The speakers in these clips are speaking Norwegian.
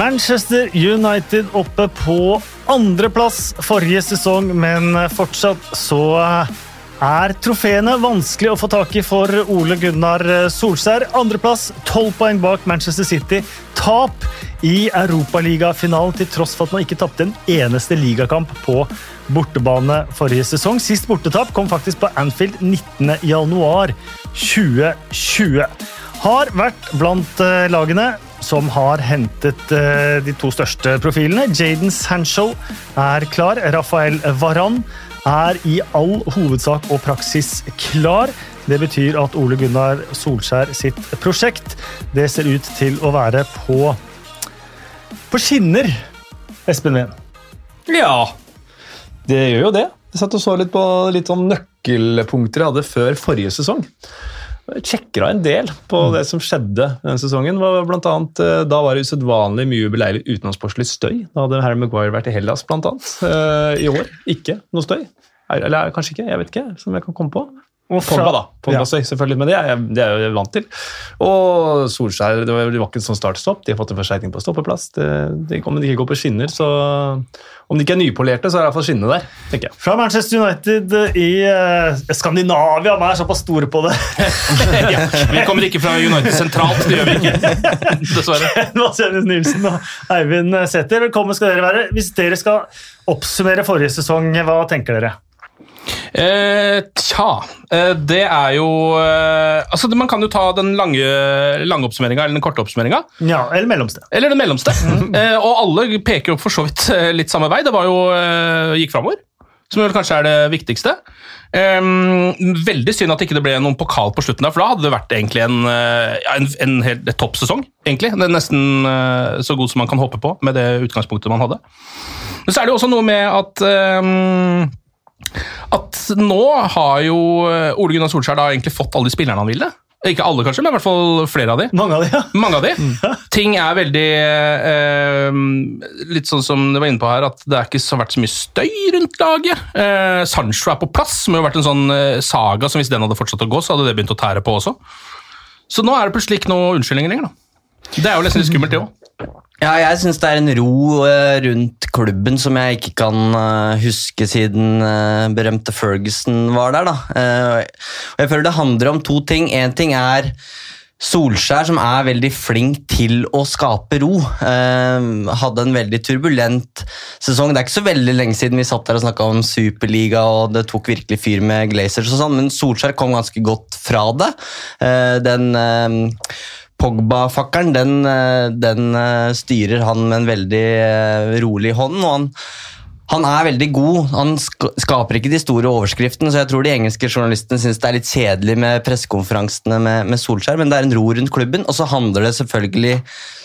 Manchester United oppe på andreplass forrige sesong, men fortsatt så er trofeene vanskelig å få tak i for Ole Gunnar Solskjær. Andreplass, tolv poeng bak Manchester City. Tap i Europaligafinalen til tross for at man ikke tapte en eneste ligakamp på bortebane forrige sesong. Sist bortetap kom faktisk på Anfield 19.1.2020. Har vært blant eh, lagene som har hentet eh, de to største profilene. Jaden Sancho er klar. Rafael Varan er i all hovedsak og praksis klar. Det betyr at Ole Gunnar Solskjær sitt prosjekt det ser ut til å være på, på skinner, Espen Wien. Ja, det gjør jo det. Jeg satt og så litt på litt sånn nøkkelpunkter jeg hadde før forrige sesong. Sjekka en del på det som skjedde denne sesongen. Blant annet, eh, da var det usedvanlig mye ubeleilig utenlandssportslig støy. Da hadde Harry Maguire vært i Hellas, blant annet. Eh, I år ikke noe støy. Eller kanskje ikke, jeg vet ikke, som jeg kan komme på. Og Pogba, da. Pogba ja. selvfølgelig, Men det er, jeg, det er jeg vant til. Og Solskjær det var, det var ikke en sånn start-stopp. De har fått en forsterkning på stoppeplass. Det, det, om de ikke går på skinner, så Om de ikke er nypolerte, så er det iallfall skinnene der. tenker jeg. Fra Manchester United i uh, Skandinavia, vi er såpass store på det. ja, vi kommer ikke fra United sentralt, det gjør vi ikke. Dessverre. Vasenus Nilsen og Eivind Sæther, velkommen skal dere være. Hvis dere skal oppsummere forrige sesong, hva tenker dere? Eh, tja eh, Det er jo eh, Altså, Man kan jo ta den lange, lange oppsummeringa eller den korte oppsummeringa. Ja, eller mellomste. Eller den mellomste. Mm. eh, og alle peker jo for så vidt eh, litt samme vei. Det var jo eh, gikk framover, som vel kanskje er det viktigste. Veldig synd at det ikke ble noen pokal på slutten, der, for da hadde det vært egentlig en, en, en, en helt toppsesong. egentlig. Det er Nesten så god som man kan håpe på med det utgangspunktet man hadde. Men så er det jo også noe med at at nå har jo eh, Ole Gunnar Solskjær da egentlig fått alle de spillerne han ville. Ikke alle, kanskje, men i hvert fall flere av de. Mange av de, ja. Mange av de. Mm. Ting er veldig eh, Litt sånn som du var inne på her, at det er ikke så vært så mye støy rundt laget. Eh, Sancho er på plass, som har vært en sånn eh, saga som hvis den hadde fortsatt å gå, så hadde det begynt å tære på også. Så nå er det plutselig ikke noe unnskyldninger lenger. da. Det er jo nesten litt skummelt, det òg. Ja, jeg syns det er en ro uh, rundt klubben som jeg ikke kan uh, huske siden uh, berømte Ferguson var der. da. jeg føler det handler om to ting. Én ting er Solskjær, som er veldig flink til å skape ro. hadde en veldig turbulent sesong. Det er ikke så veldig lenge siden vi satt der og snakka om Superliga, og det tok virkelig fyr med Glazers og sånn, men Solskjær kom ganske godt fra det. den Pogba-fakkelen, den, eh, den, eh, styrer han med en veldig eh, rolig hånd. og han, han er veldig god. Han skaper ikke de store overskriftene, så jeg tror de engelske journalistene syns det er litt kjedelig med pressekonferansene med, med, Solskjær, men det er en ro rundt klubben. Og så handler det selvfølgelig,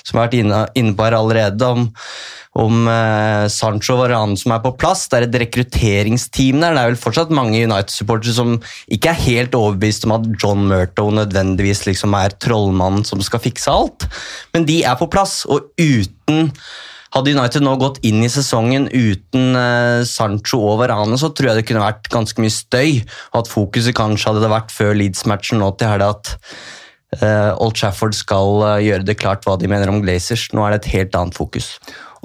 som jeg har vært inne, på her allerede, om om eh, Sancho Varane som er på plass. Det er et rekrutteringsteam der. Det er vel fortsatt mange United-supportere som ikke er helt overbevist om at John Murto nødvendigvis liksom er trollmannen som skal fikse alt, men de er på plass. Og uten hadde United nå gått inn i sesongen uten uh, Sancho og Varane, så tror jeg det kunne vært ganske mye støy. Og at fokuset kanskje hadde det vært før Leeds-matchen nå til helga at uh, Old Trafford skal uh, gjøre det klart hva de mener om Glazers. Nå er det et helt annet fokus.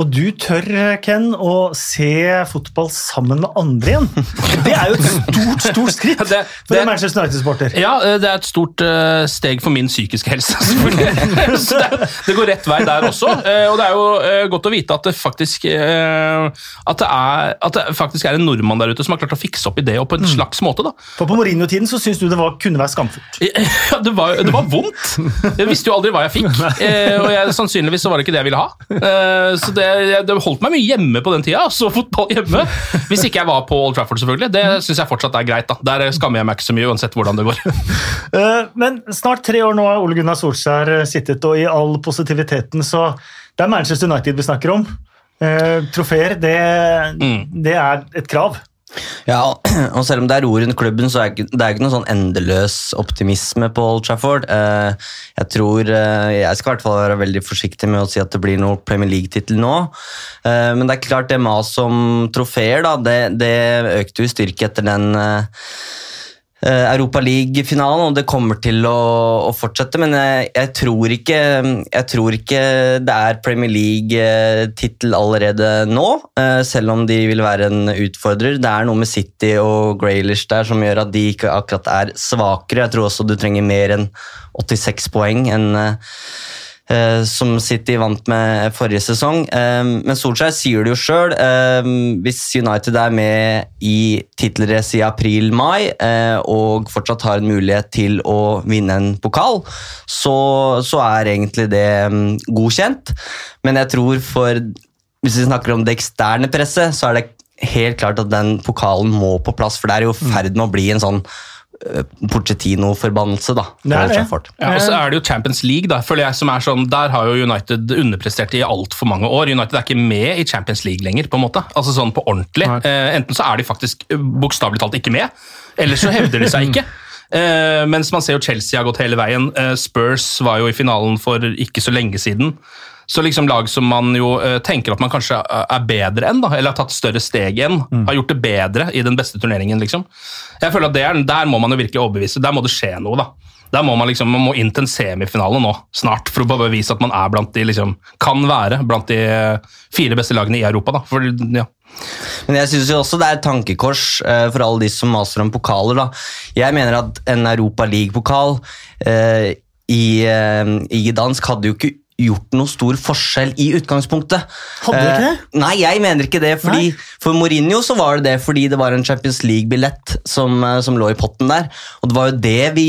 Og du tør, Ken, å se fotball sammen med andre igjen. Det er jo et stort stort skritt det, for en Manchester United-sporter. Ja, eh, det er et stort uh, steg for min psykiske helse, selvfølgelig. Så det, det, går rett vei der også. Uh, og det er jo uh, godt å vite at det, faktisk, at, det er, at det faktisk er en nordmann der ute som har klart å fikse opp i det, og på en mm. slags måte. da. For På Mourinho-tiden så syns du det var, kunne være skamfullt? Ja, det var, det var, vondt. Jeg visste jo aldri hva jeg fikk, og jeg, sannsynligvis så var det ikke det jeg ville ha. så det jeg, det holdt meg mye hjemme på den tida. Så fotball hjemme. Hvis ikke jeg var på Old Trafford, selvfølgelig. Det syns jeg fortsatt er greit. da. Der skammer jeg meg ikke så mye, uansett hvordan det går. Eh, men snart tre år nå har Ole Gunnar Solskjær sittet, og i all positiviteten så Det er Manchester United vi snakker om. Uh, trofeer, det, mm. det er et krav. Ja, og selv om det er ro rundt klubben, så er det ikke noen sånn endeløs optimisme på Old Trafford. Eh, jeg tror eh, Jeg skal i hvert fall være veldig forsiktig med å si at det blir noe Premier League-tittel nå. Eh, men det er klart det maset om trofeer, da, det, det økte jo i styrke etter den eh, Europa League-finalen, og det kommer til å, å fortsette. Men jeg, jeg, tror ikke, jeg tror ikke det er Premier League-tittel allerede nå, eh, selv om de vil være en utfordrer. Det er noe med City og Graylish der som gjør at de ikke akkurat er svakere. Jeg tror også du trenger mer enn 86 poeng enn Eh, som City vant med forrige sesong. Eh, men Solskjær sier det jo sjøl. Eh, hvis United er med i tittelrace i april-mai og fortsatt har en mulighet til å vinne en pokal, så, så er egentlig det mm, godkjent. Men jeg tror for Hvis vi snakker om det eksterne presset, så er det helt klart at den pokalen må på plass, for det er jo i ferd med å bli en sånn Eh, Porcetino-forbannelse, da. Det er det. Ja, og så er det jo Champions League, da, føler jeg, som er sånn, Der har jo United underprestert i altfor mange år. United er ikke med i Champions League lenger, på en måte. Altså sånn på ordentlig. Eh, enten så er de faktisk eh, bokstavelig talt ikke med, eller så hevder de seg ikke. Eh, mens man ser jo Chelsea har gått hele veien. Eh, Spurs var jo i finalen for ikke så lenge siden. Så liksom lag som man jo uh, tenker at man kanskje er bedre enn, da, eller har tatt større steg enn, mm. har gjort det bedre i den beste turneringen. liksom. Jeg føler at er, Der må man jo virkelig overbevise. Der må det skje noe. da. Der må man liksom, man må inn til en semifinale nå, snart, for å bevise at man er blant de, liksom, kan være blant de eh, fire beste lagene i Europa. da. For, ja. Men jeg syns også det er et tankekors uh, for alle de som maser om pokaler. da. Jeg mener at en Europa League-pokal eh, i, eh, i dansk hadde jo ikke gjort noe stor forskjell i utgangspunktet. Hadde det ikke det? Uh, nei, jeg mener ikke det. fordi For Mourinho så var det det fordi det var en Champions League-billett som, uh, som, lå i potten der. Og det var jo det vi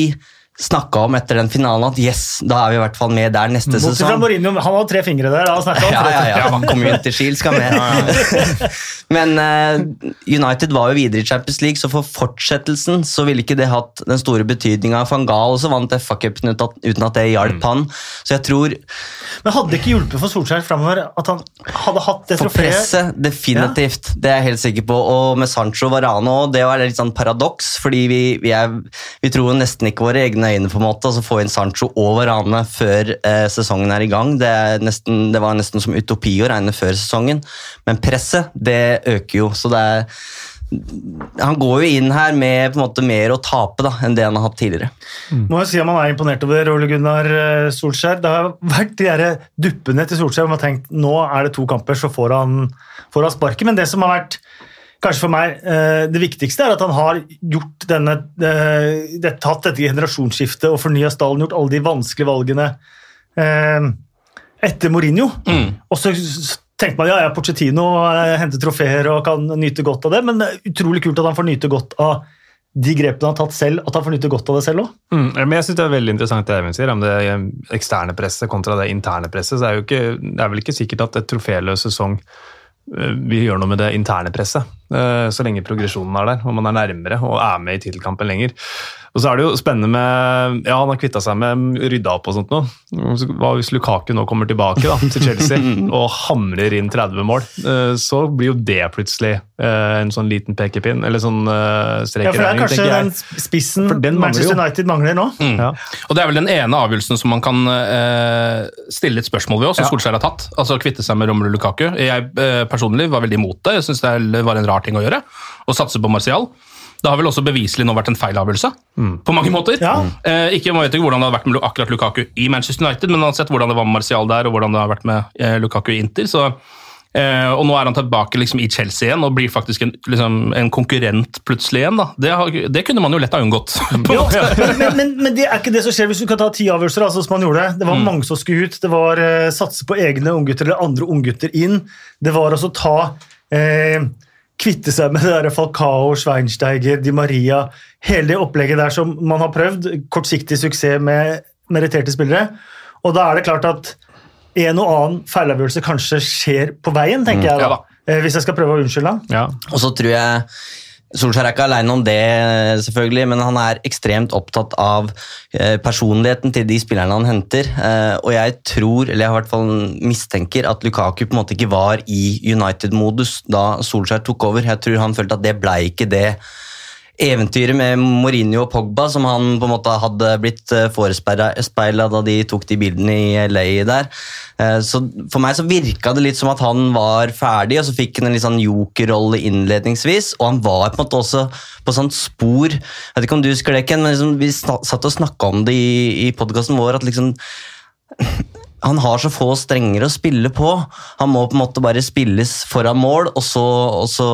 snakka om etter den finalen at yes, da er vi i hvert fall med der neste Bortsett sesong. Mourinho, han hadde tre fingre der. Da, ja, ja, ja, han kom jo inn til Shield, skal med. Men uh, United var jo videre i Champions League, så for fortsettelsen så ville ikke det hatt den store betydninga. Van Gaal også vant FA-cupen uten at det hjalp mm. han. Så jeg tror Men hadde det ikke hjulpet for Solskjær framover at han hadde hatt det trofeet? For presset, definitivt. Det er jeg helt sikker på. Og med Sancho Varano, det var litt sånn paradoks, fordi vi, vi, er, vi tror nesten ikke våre egne øyne, på en måte, altså få inn Sancho og Varane før eh, sesongen er i gang. Det, er nesten, det, var nesten som utopi å regne før sesongen, men presset det øker jo. så det er han går jo inn her med på en måte mer å tape da, enn det han har hatt tidligere. Mm. Må jeg si at Man er imponert over Ole Gunnar eh, Solskjær. Det har vært de der duppene til Solskjær hvor man har tenkt nå er det to kamper, så får han, får han sparket. Men det som har vært kanskje for meg eh, det viktigste er at han har gjort denne, eh, det, tatt dette generasjonsskiftet og fornya stallen, gjort alle de vanskelige valgene eh, etter Mourinho. Mm. Og så tenkte man ja, ja, Pochettino henter trofeer og kan nyte godt av det, men det er utrolig kult at han får nyte godt av de grepene han har tatt selv, at han får nyte godt av det selv òg. Mm, men jeg synes Det er veldig interessant det Eivind sier om det eksterne presset kontra det interne presset. så er, jo ikke, det er vel ikke sikkert at et troféløs sesong vil gjøre noe med det interne presset. Eh, så lenge progresjonen er der og man er nærmere og er med i tittelkampen lenger. Og så er det jo spennende med Ja, han har kvitta seg med rydda opp og sånt noe. Hva hvis Lukaku nå kommer tilbake da, til Chelsea og hamrer inn 30 mål? Eh, så blir jo det plutselig eh, en sånn liten pekepinn, eller sånn strek Ja, for det er kanskje den spissen den Manchester United mangler nå. Mm. Ja. Og det er vel den ene avgjørelsen som man kan uh, stille et spørsmål ved, også, som ja. Solskjær har tatt. Altså kvitte seg med Romelu Lukaku. Jeg uh, personlig var veldig imot det. Jeg syns det var en rar ting å gjøre. Å satse på Martial. Det har vel også beviselig nå vært en feilavgjørelse, mm. på mange måter. Ja. Eh, ikke, man vet ikke hvordan det har vært med akkurat Lukaku i Manchester United, men man har sett hvordan det var med Martial der, og hvordan det har vært med eh, Lukaku i Inter. så eh, og nå er han tilbake liksom, i Chelsea igjen og blir faktisk en, liksom, en konkurrent plutselig igjen. da. Det, har, det, kunne man jo lett ha unngått. Jo, men, men, men, det er ikke det som skjer hvis du kan ta ti avgjørelser. Altså, som man gjorde. Det var mm. mange som skulle ut. Det var uh, satse på egne unggutter eller andre unggutter inn. Det var altså ta uh, kvitte seg med det der Falcao, Schweinsteiger, Di Maria Hele det opplegget der som man har prøvd. Kortsiktig suksess med meritterte spillere. Og da er det klart at en og annen feilavgjørelse kanskje skjer på veien, tenker mm, jeg da. Ja, da. Eh, hvis jeg skal prøve å unnskylde. Ja. Og så tror jeg Solskjær er ikke alene om det, selvfølgelig, men han er ekstremt opptatt av eh, personligheten til de spillerne han henter. Eh, og jeg tror, eller jeg i hvert fall mistenker, at Lukaku på en måte ikke var i United-modus da Solskjær tok over. Jeg tror han følte at det ble ikke det eventyret med Mourinho og Pogba, som han på en måte hadde blitt forespeila da de tok de bildene i LA der. Eh, Så For meg så virka det litt som at han var ferdig, og så fikk han en litt sånn jokerrolle innledningsvis. Og han var på en måte også på sånt spor Jeg vet ikke om du husker det, Ken, men liksom, vi satt og snakka om det i, i podkasten vår. at liksom han har så få strenger å spille på. Han må på en måte bare spilles foran mål, og så, og så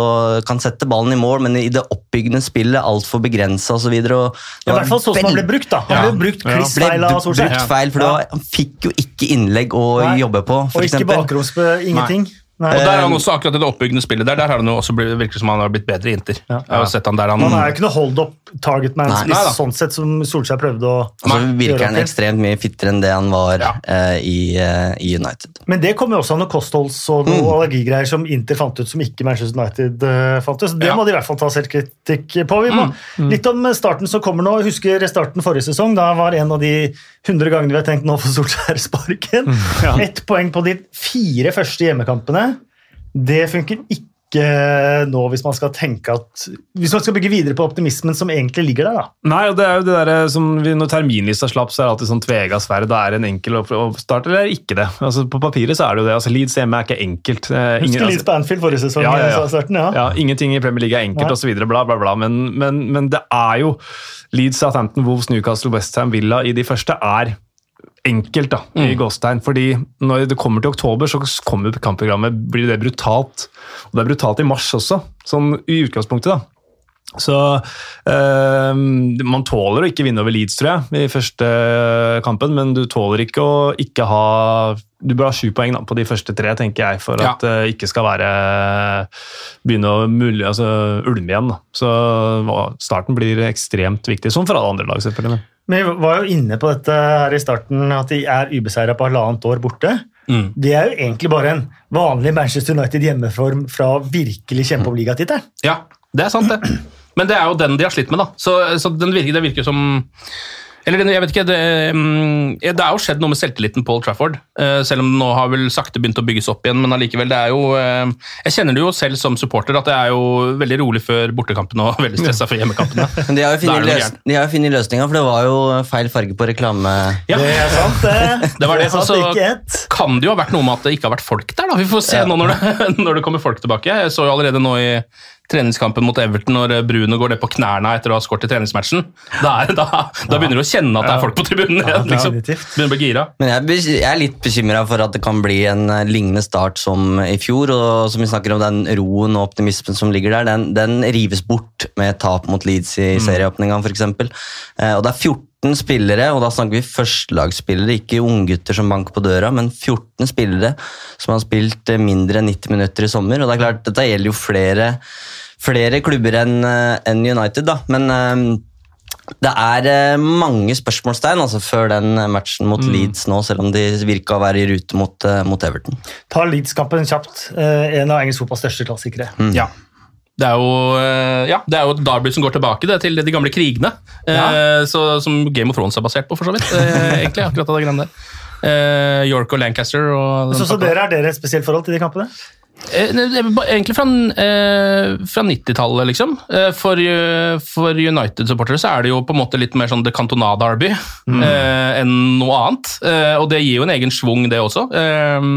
kan sette ballen i mål, men i det oppbyggende spillet altfor begrensa osv. I hvert fall sånn som han ble brukt. da. Han Ja. ble brukt klissfeil kliss ble feil av Solskjær. brukt feil, for Ja. han fikk jo ikke innlegg å Nei. jobbe på, for Og ikke bakromspe, ingenting. Nei. Og der er han også akkurat i det oppbyggende spillet der, der har han jo også blitt, virker som han har blitt bedre i Inter. Jeg har sett han der han... Han er jo ikke noe hold up target man Nei. Nei sånn sett som Solskjær prøvde å gjøre så virker han ekstremt mye fittere enn det han var Ja. uh, i, uh, i United. Men det kommer jo også av noe kostholds- og noe allergigreier som Inter fant ut, som ikke Manchester United uh, fant ut. Så det Ja. må de i hvert fall ta selvkritikk på. Vi må, Litt om starten som kommer nå. Husker starten forrige sesong. Da var en av de 100 gangene vi har tenkt nå for Solskjær sparken. Ett poeng på de fire første hjemmekampene. Det funker ikke nå hvis man skal tenke at Hvis man skal bygge videre på optimismen som egentlig ligger der. da. Nei, og det er jo det der, som vi, Når terminlista slapp, så er det alltid sånn tvega sverd. Da er det en enkel opp- oppstart, eller er det ikke det? Altså, På papiret så er det jo det. altså Leeds hjemme er ikke enkelt. Eh, ingen- Husker altså- Leeds på Anfield forrige sesong. Ja, ja, ja. starten, ja. Ja, Ingenting i Premier League er enkelt osv. Bla, bla, bla. Men, men, men det er jo Leeds, Southampton, Wolves, Newcastle, Westham, Villa i de første er enkelt da, i Gåstein. fordi når det kommer til oktober, så kommer kampprogrammet, blir det brutalt. Og det er brutalt i mars også, sånn i utgangspunktet. da. Så øh, Man tåler å ikke vinne over Leeds, tror jeg, i første kampen, men du tåler ikke å ikke ha Du bør ha sju poeng da, på de første tre, tenker jeg, for Ja. at det ikke skal være begynne å mulig, altså, ulme igjen. Da. Så starten blir ekstremt viktig, som for alle andre lag, selvfølgelig. Men vi var jo inne på dette her i starten, at de er ubeseira på halvannet år borte. Mm. Det er jo egentlig bare en vanlig Manchester United hjemmeform fra virkelig kjempe om ligatittelen. Ja, det er sant, det. Men det er jo den de har slitt med, da. Så, så den virker, det virker som Eller jeg vet ikke, det, mm, det er jo skjedd noe med selvtilliten Paul Trafford. eh, Selv om det nå har vel sakte begynt å bygges opp igjen, men allikevel, det er jo eh, Jeg kjenner det jo selv som supporter, at det er jo veldig rolig før bortekampene og veldig stressa før hjemmekampene. Men de har jo funnet, løs funnet løsninga, for det var jo feil farge på reklame. Ja. Det er sant, det. Det var det, sant, altså- Kan det jo ha vært noe med at det ikke har vært folk der, da. Vi får se nå når det, når det kommer folk tilbake. Jeg så jo allerede nå i treningskampen mot Everton når Bruno går ned på knærne etter å ha skåret i treningsmatchen. Da, er, da, da begynner du å kjenne at det er folk på tribunen igjen. liksom. Begynner å bli gira. Men jeg, er jeg er litt bekymra for at det kan bli en eh, lignende start som i fjor. Og som vi snakker om, den roen og optimismen som ligger der, den, den rives bort med tap mot Leeds i serieåpninga f.eks. Eh, og det er 14 spillere, og da snakker vi førstelagsspillere, ikke unggutter som banker på døra, men 14 spillere som har spilt eh, mindre enn 90 minutter i sommer. Og det er klart, dette gjelder jo flere, flere klubber enn en United, da. Men um, det er eh, mange spørsmålstegn altså, før den eh, matchen mot Leeds nå, selv om de virka å være i rute mot, eh, mot Everton. Ta Leeds-kampen kjapt. Eh, En av engelsk fotballs største klassikere. Ja. Det er jo, eh, ja, det er jo Darby som går tilbake det, til de gamle krigene. Eh, så, som Game of Thrones er basert på, for så vidt. eh, egentlig, akkurat av det greiene der. Eh, York og Lancaster. Og Så, så dere Er dere et spesielt forhold til de kampene? Eh, Egentlig fra, eh, fra 90-tallet, liksom. Eh, for for United-supportere så er det jo på en måte litt mer sånn det Cantona-derby mm. enn noe annet. Og det gir jo en egen schwung, det også. Eh,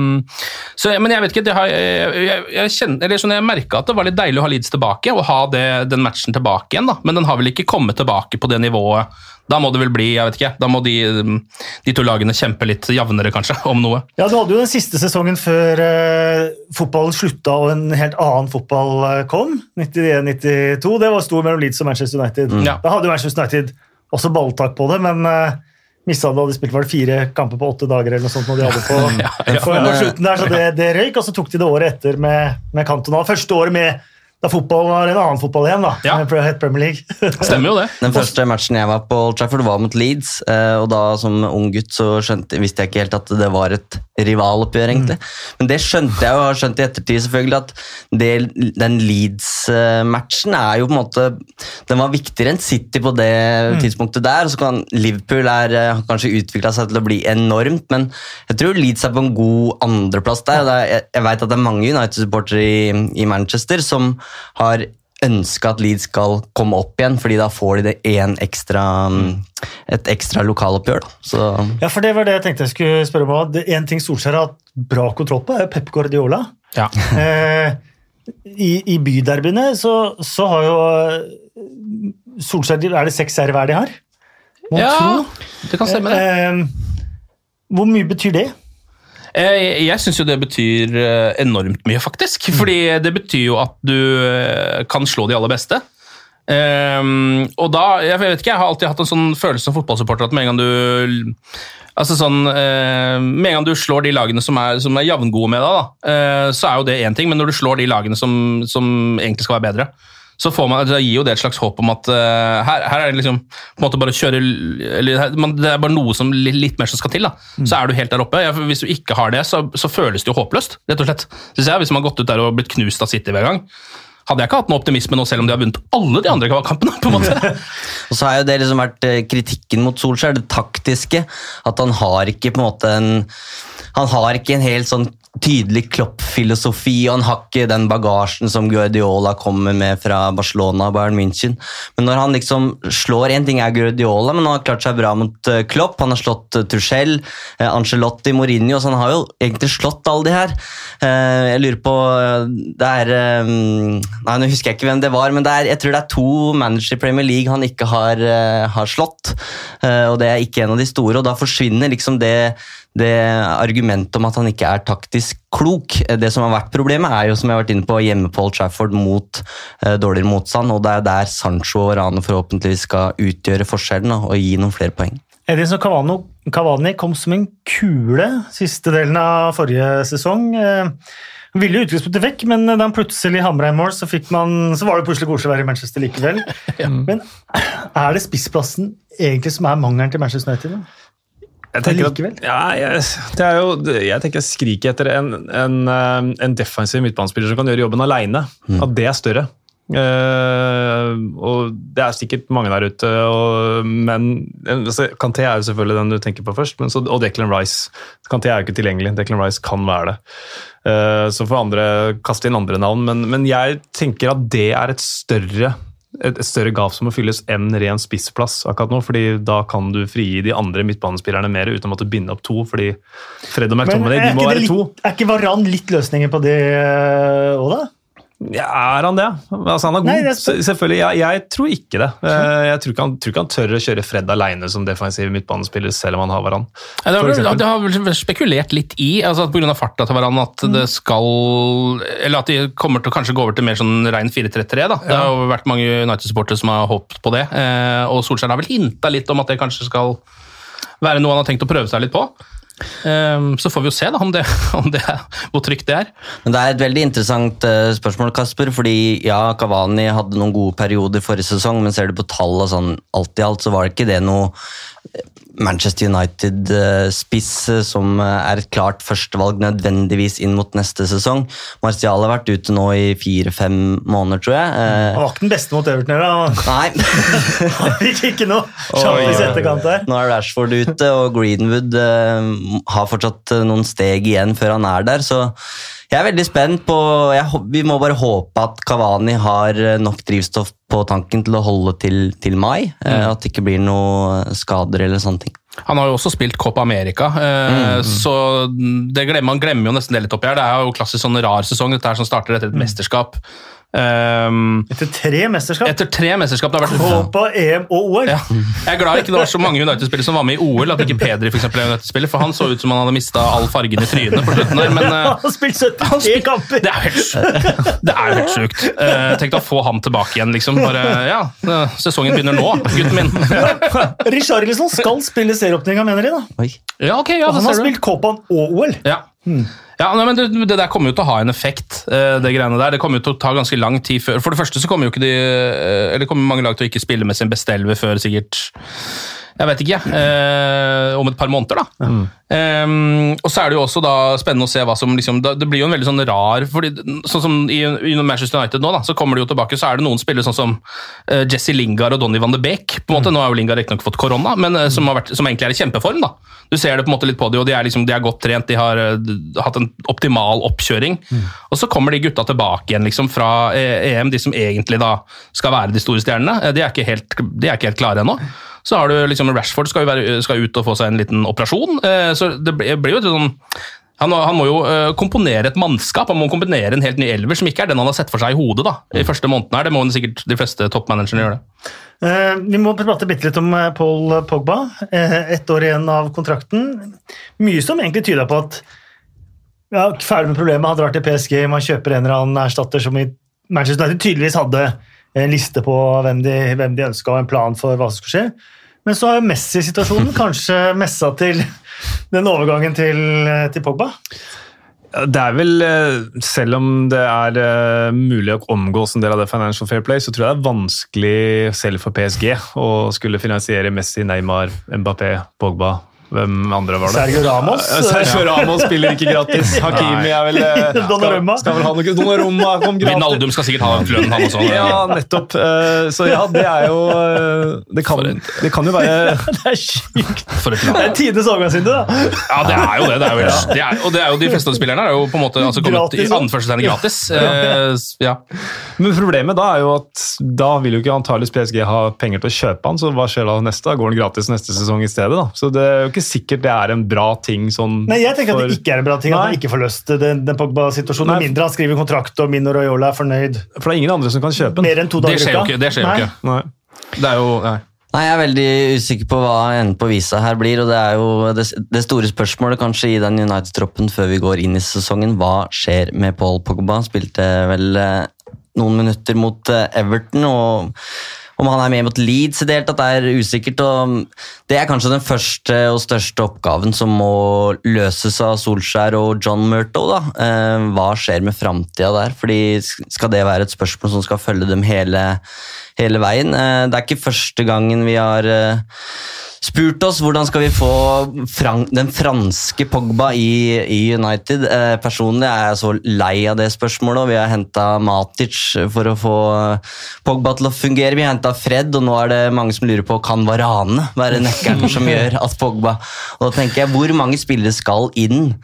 så, men jeg vet ikke, det har, jeg, jeg, jeg, kjenner, eller sånn, jeg merka at det var litt deilig å ha Leeds tilbake, og ha det, den matchen tilbake igjen. da. Men den har vel ikke kommet tilbake på det nivået. Da må det vel bli, jeg vet ikke, da må de, de to lagene kjempe litt jevnere, kanskje, om noe. Ja, Du hadde jo den siste sesongen før eh, fotballen slutta og en helt annen fotball eh, kom. 91-92. Det var stor mellom Leeds og Manchester United. Ja. Da hadde jo Manchester United også balltak på det, men eh, mista da de spilte var det fire kamper på åtte dager eller noe sånt når de hadde på, Ja, ja. på slutten der, så det, det røyk. Og så tok de det året etter med, med Cantona. Første året med da fotball var en annen fotball igjen, da. Ja. het Premier League. Stemmer jo det. Den første matchen jeg var på Old Trafford var mot Leeds, eh, og da som ung gutt så skjønte, visste jeg ikke helt at det var et rivaloppgjør, egentlig. Men det skjønte jeg, og har skjønt i ettertid selvfølgelig, at det, den Leeds-matchen er jo på en måte Den var viktigere enn City på det tidspunktet der, og så kan Liverpool er, eh, har kanskje utvikla seg til å bli enormt, men jeg tror Leeds er på en god andreplass der. er, jeg, jeg vet at det er mange United-supportere i, i Manchester som har ønska at Leeds skal komme opp igjen, fordi da får de det en ekstra, mm, et ekstra lokaloppgjør. Ja, for det var det jeg tenkte jeg skulle spørre om. En ting Solskjær har hatt bra kontroll på, er Pep Guardiola. Ja. Eh, I i byderbyene så, så har jo eh, Solskjær Er det seks seire hver de har? Må ja, tro. det kan stemme, det. Eh, hvor mye betyr det? Eh, Jeg syns jo det betyr eh, enormt mye, faktisk. Fordi det betyr jo at du eh, kan slå de aller beste. Um, og da, jeg vet ikke, jeg har alltid hatt en sånn følelse som fotballsupporter at med en gang du altså sånn, uh, med en gang du slår de lagene som er, som er jevngode med deg, da, uh, så er jo det én ting, men når du slår de lagene som, som egentlig skal være bedre, så får man, det gir jo det et slags håp om at uh, her, her er det liksom på en måte bare å kjøre eller man, Det er bare noe som litt, litt mer som skal til. da. Så er du helt der oppe. Ja, hvis du ikke har det, så, så føles det jo håpløst. rett og slett. Synes jeg, Hvis man har gått ut der og blitt knust av City hver gang. Hadde jeg ikke hatt noe optimisme nå, selv om de har vunnet alle de andre kampene. på en måte. Og så har jo det liksom vært eh, kritikken mot Solskjær, det taktiske. At han har ikke på en måte en Han har ikke en helt sånn tydelig Klopp-filosofi, og han har ikke den bagasjen som Guardiola kommer med fra Barcelona og Bayern München. Men når han liksom slår En ting er Guardiola, men han har klart seg bra mot eh, Klopp. Han har slått uh, Tuchel, Angelotti, Ancelotti, Mourinho, så han har jo egentlig slått alle de her. Eh, jeg lurer på eh, Det er eh, Nei, nå husker jeg ikke hvem det var, men det er, jeg tror det er to managere i Premier League han ikke har, eh, har slått. Eh, og det er ikke en av de store, og da forsvinner liksom det det argumentet om at han ikke er taktisk klok. Eh, Det som har vært Problemet er jo som jeg har vært inne på, hjemme på Old Trafford mot eh, dårligere motstand. og Det er der Sancho og Rane forhåpentligvis skal utgjøre forskjellen og gi noen flere poeng. Edinson Cavano, Cavani kom som en kule siste delen av forrige sesong. Eh, Han ville utgangspunktet vekk, men da han plutselig hamra i mål, så, fikk man, så var det plutselig koselig å være i Manchester likevel. Men er det spissplassen egentlig som er mangelen til Manchester United? da? Jeg tenker, at, ja, jeg, det er jo, jeg tenker jeg skriker etter en, en, eh, en defensiv midtbanespiller som kan gjøre jobben alene. At det er større. Uh, og Det er sikkert mange der ute, og, men altså, Kanté er jo selvfølgelig den du tenker på først, men så, og Declan Rice. Kanté er jo ikke tilgjengelig, Declan Rice kan være det. Uh, så får andre kaste inn andre navn, men, men jeg tenker at det er et større et, større gap som må fylles enn ren spissplass akkurat nå, fordi da kan du frigi de andre midtbanespillerne mer uten å måtte binde opp to, fordi Fred og McTominay de må være litt, to. er ikke Varan litt løsningen på det òg, da? Ja, er han det? Altså, han er god. Nei, er Selvfølgelig. Jeg, jeg tror ikke det. Eh, Jeg tror ikke, han, tror ikke han tør å kjøre Fred alene som defensiv midtbanespiller, selv om han har Varan. Ja, det, har vel, det har vel spekulert litt i, altså at pga. farta til hverandre, at det skal Eller at de kommer til å kanskje gå over til mer sånn rein 4-3-3. da. Det har jo vært mange United-supportere som har håpet på det. Eh, og Solskjær har vel hinta litt om at det kanskje skal være noe han har tenkt å prøve seg litt på. Eh, så får vi jo se da, om det, om det er, hvor trygt det er. Men det er et veldig interessant uh, spørsmål, Kasper. fordi ja, Kavani hadde noen gode perioder forrige sesong, men ser du på tall og sånn alt i alt, så var det ikke det noe Manchester United-spiss som eh, er et klart førstevalg nødvendigvis inn mot neste sesong. Martial har vært ute nå i fire-fem måneder, tror jeg. Eh, Han var ikke den beste mot Everton. Da. Nei. Han fikk ikke noe sjanse i oi, oi. etterkant der. Nå er Rashford ute, og Greenwood eh, har fortsatt eh, noen steg igjen før han er der. Så jeg er veldig spent på jeg, Vi må bare håpe at Kavani har eh, nok drivstoff på tanken til å holde til, til mai. Mm. At det ikke blir noe skader eller sånne ting. Han har jo også spilt Copa America, eh, så det glemmer, man glemmer jo nesten det litt oppi her. Det er jo klassisk sånn rar sesong, dette her som starter etter et mesterskap. Um, Etter tre mesterskap. etter tre mesterskap det har vært Håpa, EM og OL. Ja. Jeg er glad ikke det var så mange United-spillere som var med i OL, at ikke Pedri for eksempel, er United-spiller, for han så ut som han hadde mista all fargen i trynet på slutten der. Men eh, Han har spilt 73 han spil- kamper! det er jo helt, det er helt sjukt. Uh, Tenk å få han tilbake igjen, liksom. Bare, ja, sesongen begynner nå, gutten min. Richarlison skal spille serieåpninga, mener de. da. Oi. Ja, okay, ja, Og han har du. spilt Copan og OL. Ja. Ja, men det, det der kommer jo til å ha en effekt, eh, det greiene der. Det kommer jo til å ta ganske lang tid før For det første så kommer jo ikke de eh, Eller kommer mange lag til å ikke spille med sin beste elver før sikkert jeg vet ikke, eh, om et par måneder. da. Um, og så er det jo også da spennende å se hva som liksom, Det blir jo en veldig sånn rar fordi sånn som i, i Manchester United nå, da, så kommer de jo tilbake, så er det noen spillere sånn som uh, Jesse Lingard og Donny van de Beek. på en måte, Nå har jo Lingard riktignok fått korona, men uh, som, vært, som egentlig er i kjempeform. da. Du ser det på en måte litt på dem, og de er, liksom, de er godt trent, de har uh, hatt en optimal oppkjøring. Og så kommer de gutta tilbake igjen liksom fra EM, de som egentlig da skal være de store stjernene. De er ikke helt, de er ikke helt klare ennå. Så har du liksom Rashford skal, jo være, skal ut og få seg en liten operasjon. eh, Så det blir jo et sånn han, han må jo eh, komponere et mannskap, han må komponere en helt ny elver som ikke er den han har sett for seg i hodet. da, i første måneden her, Det må sikkert de fleste toppmanagerne gjøre. det. Eh, vi må prate bitte litt om eh, Paul Pogba. Eh, Ett år igjen av kontrakten. Mye som egentlig tyder på at ja, ferdig med problemet, han drar til PSG, man kjøper en eller annen erstatter som i Manchester United tydeligvis hadde en liste på hvem de, hvem de ønska og en plan for hva som skulle skje. Men så har jo Messi-situasjonen kanskje messa til den overgangen til, til Pogba. Det er vel, eh, selv om det er eh, mulig å omgås en del av det Financial Fair Play, så tror jeg det er vanskelig selv for PSG å skulle finansiere Messi, Neymar, Mbappé, Pogba. Hvem andre var det? Sergio Ramos. Ja, Sergio Ramos spiller ikke gratis. Hakimi er vel eh, Donnarumma. Skal, skal vel ha noe Donnarumma kom gratis. Vinaldum skal sikkert ha lønnen, han også. Ja, nettopp. Eh, Så ja, det er jo eh, Det kan, det kan jo være Det er sjukt. Det er tidenes overgangsvindu, da. Ja, det er jo det. det, er jo, det er, og det er jo de fleste av spillerne er jo på en måte altså, kommet i anførselstegn gratis. Ja. Men problemet da er jo at da vil jo ikke antakeligvis PSG ha penger til å kjøpe han, så hva skjer da neste? Går han gratis neste sesong i stedet, da. Så det er jo ikke sikkert det er en bra ting sånn Nei, jeg tenker at det ikke er en bra ting at han ikke får løst den, den Pogba-situasjonen. Med mindre han skriver kontrakt og Mino Raiola er fornøyd For det er ingen andre som kan kjøpe den. Det skjer jo ikke. Det skjer jo Nei. ikke. Nei. Det er jo nei. Nei, Jeg er veldig usikker på hva enden på visa her blir. og Det er jo det, det store spørsmålet kanskje i den United-troppen før vi går inn i sesongen. Hva skjer med Paul Pogba? Spilte vel eh, noen minutter mot eh, Everton. og om han er med mot Leeds i det hele tatt, er usikkert. Det er kanskje den første og største oppgaven som må løses av Solskjær og John Murtow. da. Eh, Hva skjer med framtida der? Fordi Skal det være et spørsmål som skal følge dem hele, hele veien? Eh, Det er ikke første gangen vi har eh, spurt oss hvordan skal vi få Frank, den franske Pogba i, i United. Eh, personlig er jeg så lei av det spørsmålet. og Vi har henta Matic for å få Pogba til å fungere. Vi har henta Fred, og nå er det mange som lurer på kan Varane være nøkkelen som gjør at Pogba Og da tenker jeg, Hvor mange spillere skal inn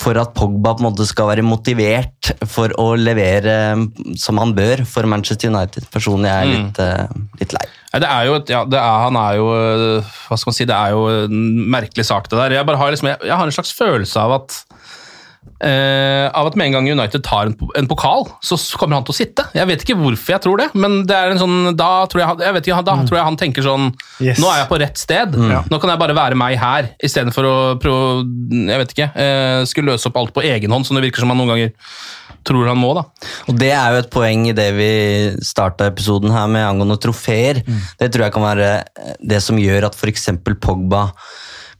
for at Pogba på en måte skal være motivert for å levere eh, som han bør for Manchester United? Personlig er jeg litt, eh, litt lei. Det er jo et, ja, det er, han er jo øh, Hva skal man si, det er jo en merkelig sak, det der. Jeg, bare har, liksom, jeg, jeg har en slags følelse av at eh, av at med en gang United tar en, en pokal, så kommer han til å sitte. Jeg vet ikke hvorfor jeg tror det, men det er en sånn, da tror jeg, jeg, vet ikke, da tror jeg han tenker sånn Yes. Nå er jeg på rett sted. Nå kan jeg bare være meg her, istedenfor å prøve jeg vet ikke, uh, skulle løse opp alt på egen hånd, som det virker som han noen ganger tror han må. da. Og Det er jo et poeng i det vi starta episoden her med angående trofeer. Det tror jeg kan være det som gjør at f.eks. Pogba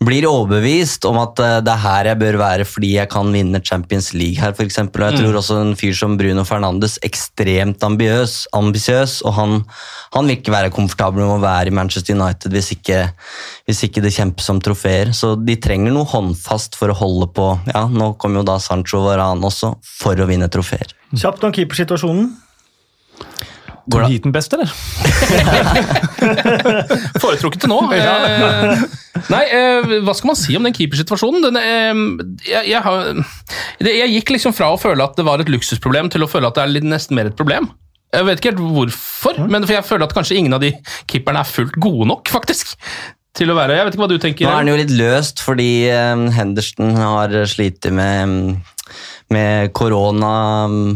blir overbevist om at eh, det er her jeg bør være fordi jeg kan vinne Champions League her, f.eks. Og jeg tror også en fyr som Bruno Fernandes ekstremt ambisiøs, og han, han vil ikke være komfortabel med å være i Manchester United hvis ikke, hvis ikke det kjempes om trofeer. Så de trenger noe håndfast for å holde på Ja, nå kommer jo da Sancho Varan også, for å vinne trofeer. Kjapt om keepersituasjonen. Tom den best, eller? Foretrukket til nå. Eh, nei, eh, hva skal man si om den keepersituasjonen? Den, eh, jeg, jeg, har, det, jeg gikk liksom fra å føle at det var et luksusproblem, til å føle at det er litt, nesten mer et problem. Jeg vet ikke helt hvorfor, men for jeg føler at kanskje ingen av de keeperne er fullt gode nok, faktisk. Til å være, Jeg vet ikke hva du tenker. Nå er den jo litt løst fordi um, Henderson har slitt med, med korona mm,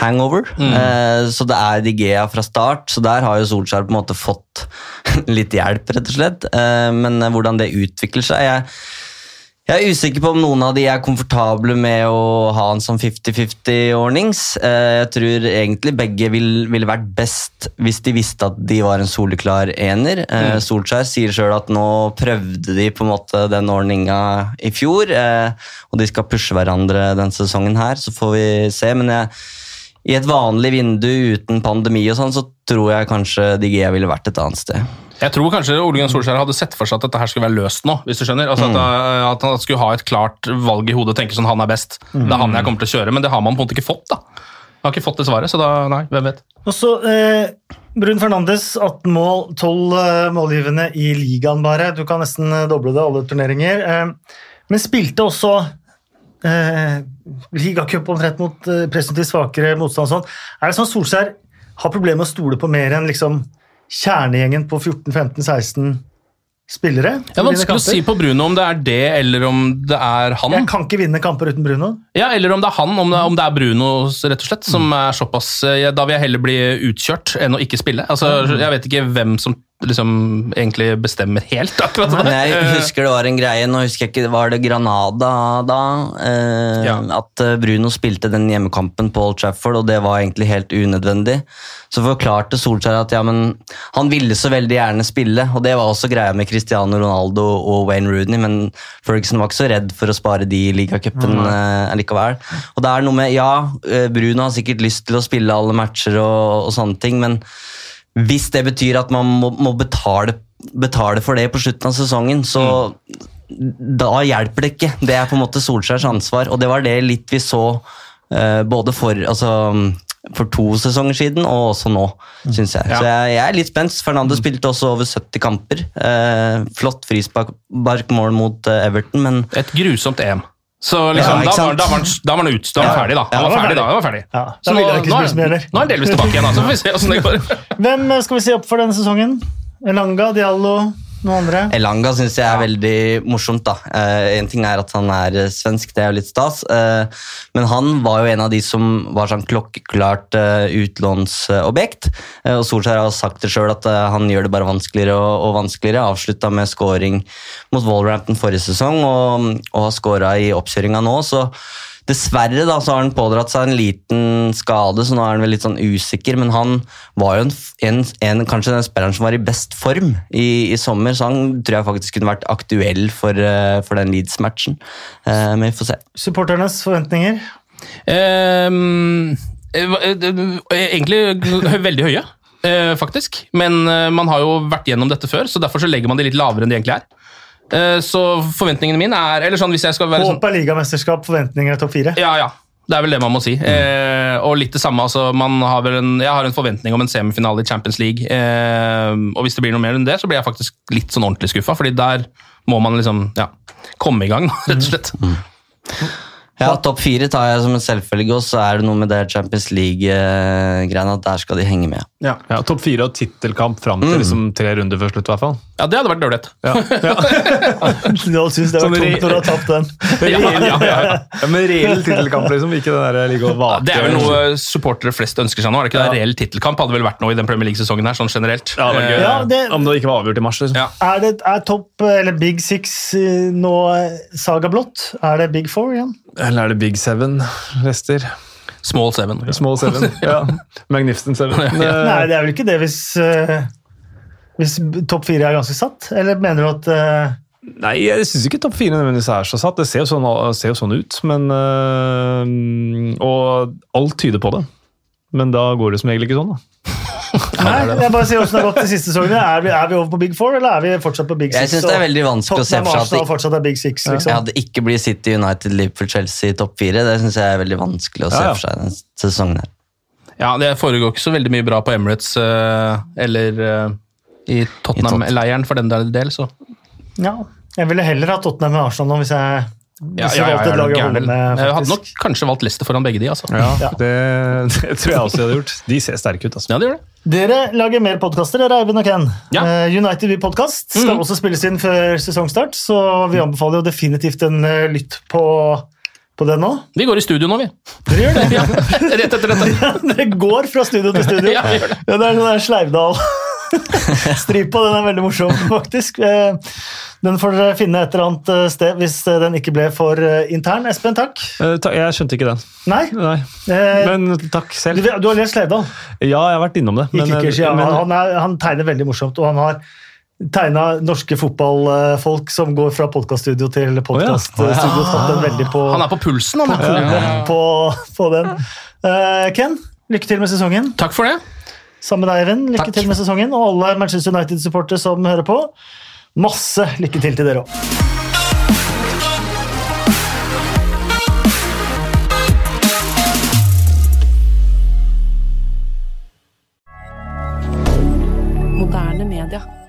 hangover. Eh, så det er Digea fra start, så der har jo Solskjær på en måte fått litt hjelp, rett og slett. Eh, men eh, hvordan det utvikler seg jeg, jeg er usikker på om noen av de er komfortable med å ha en sånn 50-50-ordnings. Eh, Jeg tror egentlig begge ville vil vært best hvis de visste at de var en soleklar ener. Eh, Solskjær sier sjøl at nå prøvde de på en måte den ordninga i fjor, eh, og de skal pushe hverandre den sesongen her, så får vi se. Men jeg, i et vanlig vindu uten pandemi og sånn, så tror jeg kanskje DG ville vært et annet sted. Jeg tror kanskje Ole Gunnar Solskjær hadde sett for seg at dette her skulle være løst nå. hvis du skjønner. Altså Mm. at, at han skulle ha et klart valg i hodet og tenke sånn han er best. Det er han jeg kommer til å kjøre, men det har man på en måte ikke fått. da. Han har ikke fått det svaret, så da, nei, hvem vet. Og så eh, Brun Fernandes, 18 mål, 12 eh, målgivende i ligaen bare. Du kan nesten eh, doble det alle turneringer. Eh, men spilte også eh, ligacup omtrent mot eh, presumptivt svakere motstand. og Sånn. Er det sånn Solskjær har problemer med å stole på mer enn liksom, kjernegjengen på 14-15-16 spillere? Det er vanskelig å si på Bruno om det er det, eller om det er han. Jeg kan ikke vinne kamper uten Bruno. Ja, Eller om det er han, om det, om det er Bruno rett og slett, som er såpass eh, Da vil jeg heller bli utkjørt enn å ikke spille. Altså, Jeg vet ikke hvem som liksom egentlig bestemmer helt akkurat Men det. jeg husker det var en greie, nå husker jeg ikke, var det Granada da? Eh, Ja. At eh, Bruno spilte den hjemmekampen på Old Trafford, og det var egentlig helt unødvendig. Så forklarte Solskjær at ja, men han ville så veldig gjerne spille, og det var også greia med Cristiano Ronaldo og Wayne Rooney, men Ferguson var ikke så redd for å spare de i ligacupen eh, likevel. Og det er noe med, ja, eh, Bruno har sikkert lyst til å spille alle matcher og, og sånne ting, men hvis det betyr at man må, må betale, betale for det på slutten av sesongen, så da hjelper det ikke. Det er på en måte Solskjærs ansvar, og det var det litt vi så uh, både for, altså, for to sesonger siden og også nå, syns jeg. Så jeg, jeg er litt spent. Fernando spilte også over 70 kamper. Eh, flott frisparkmål mot eh, Everton, men Et grusomt EM. Så liksom, Ja, da, var, da, var han, da var han ut, da var han ferdig, da. Han Ja, var var ferdig, da. Han var ferdig. Ja, Så da nå, nå, er, nå er han delvis tilbake igjen, altså. Får vi se åssen det går. Hvem eh, skal vi se opp for denne sesongen? Elanga, Diallo, noen andre? Elanga syns jeg er veldig morsomt. da. Eh, en ting er at han er eh, svensk, det er jo litt stas. eh, men han var jo en av de som var sånn klokkeklart eh, utlånsobjekt. Eh, og Solskjær har sagt det sjøl at eh, han gjør det bare vanskeligere og, og vanskeligere. Avslutta med scoring mot Wolverhampton forrige sesong og, og har scora i oppkjøringa nå. så Dessverre da, så har han pådratt seg en liten skade, så nå er han vel litt sånn usikker. Men han var jo en, en, en, kanskje den spilleren som var i best form i, i sommer, så han tror jeg faktisk kunne vært aktuell for, eh, for den Leeds-matchen. Eh, men vi får se. Supporternes forventninger? Eh, egentlig veldig høye, eh, faktisk. Men man har jo vært gjennom dette før, så derfor så legger man det litt lavere enn de egentlig er. Eh, Så forventningene mine er eller sånn hvis jeg skal være sånn, Håp er ligamesterskap, forventninger er topp fire. Ja, ja. Det er vel det man må si. Eh, og litt det samme, altså, man har vel en, Jeg har en forventning om en semifinale i Champions League. Eh, og hvis det blir noe mer enn det, så blir jeg faktisk litt sånn ordentlig skuffa. fordi der må man liksom ja, komme i gang, rett og slett. Ja, Topp fire tar jeg som en selvfølge, og så er det noe med det Champions League-greiene at der skal de henge med. Ja, Topp fire og tittelkamp fram til liksom, tre runder før slutt, i hvert fall. Ja, det hadde vært dårlig. Ja, ja. Du syns det var Sånn tungt når du har tapt den. Ja, ja, ja, ja. Ja, men reell tittelkamp, liksom. Ikke den der ligge og vake. Det er vel noe supportere flest ønsker seg nå. er det ikke det? Reell tittelkamp hadde vel vært noe i den Premier League-sesongen her, sånn generelt. Ja, det gøy. Ja, det- Om det ikke var avgjort i mars. Liksom. Ja. Er, det, er topp, eller Big Six eh, nå eh, Saga blått? Er det Big Four igjen? Eller er det Big Seven? rester? Small seven. Small Seven? Ja. Magnificent Seven. Nei, det er vel ikke det hvis, eh, hvis topp fire er ganske satt? Eller mener du at uh... Nei, jeg syns ikke topp fire nødvendigvis er så satt. Det ser jo sånn, ser jo sånn ut, men uh, Og alt tyder på det. Men da går det som regel ikke sånn, da. Nei, jeg bare sier hvordan det har gått de siste sesongene. Er vi, er vi over på Big Four, eller er vi fortsatt på Big Six? Jeg syns det er veldig vanskelig å se for seg at det, er Big Six, jeg liksom. hadde ikke blitt City, United, Liverpool, Chelsea i topp fire. Det syns jeg er veldig vanskelig å se Ja, ja. for seg denne sesongen her. Ja, det foregår ikke så veldig mye bra på Emirates eh, eller i Tottenham-leiren for den del, så Ja, jeg ville heller ha Tottenham med Arsenal nå, hvis jeg, ja, hvis ja, jeg ja, valgte et lag å holde med, Jeg hadde nok kanskje valgt Leicester foran begge de, altså. Ja. Det, det tror jeg også jeg hadde gjort. De ser sterke ut, altså. Ja, det gjør det. Dere lager mer podkaster, dere, Eivind og Ken. Ja. Eh, United We Podcast skal også spilles inn før sesongstart, så vi anbefaler jo definitivt en eh, lytt på, på det nå. Vi går i studio nå, vi. Dere gjør det? Ja, rett etter dette. Dere går fra studio til studio. Ja, vi gjør det. Ja, det er sånn der Stripa, den er veldig morsom, faktisk. Eh, Den får dere finne et eller annet eh, sted hvis eh, den ikke ble for intern. Espen, takk. Eh, ta- Jeg skjønte ikke den. Nei, Nei. Men takk selv. du har lest Sleivdal? Ja, jeg har vært innom det. Men, ikke, ja, men, han, er, han tegner veldig morsomt, og han har tegna norske fotballfolk som går fra podkaststudio til podkaststudio. Veldig på, Han er på pulsen, han. Ja. på, på den. Uh, Ken, lykke til med sesongen. Takk for det. Samme med deg, Even. Lykke Takk. til med sesongen. Og alle Manchester United-supportere som hører på. Masse lykke til til dere òg. moderne media.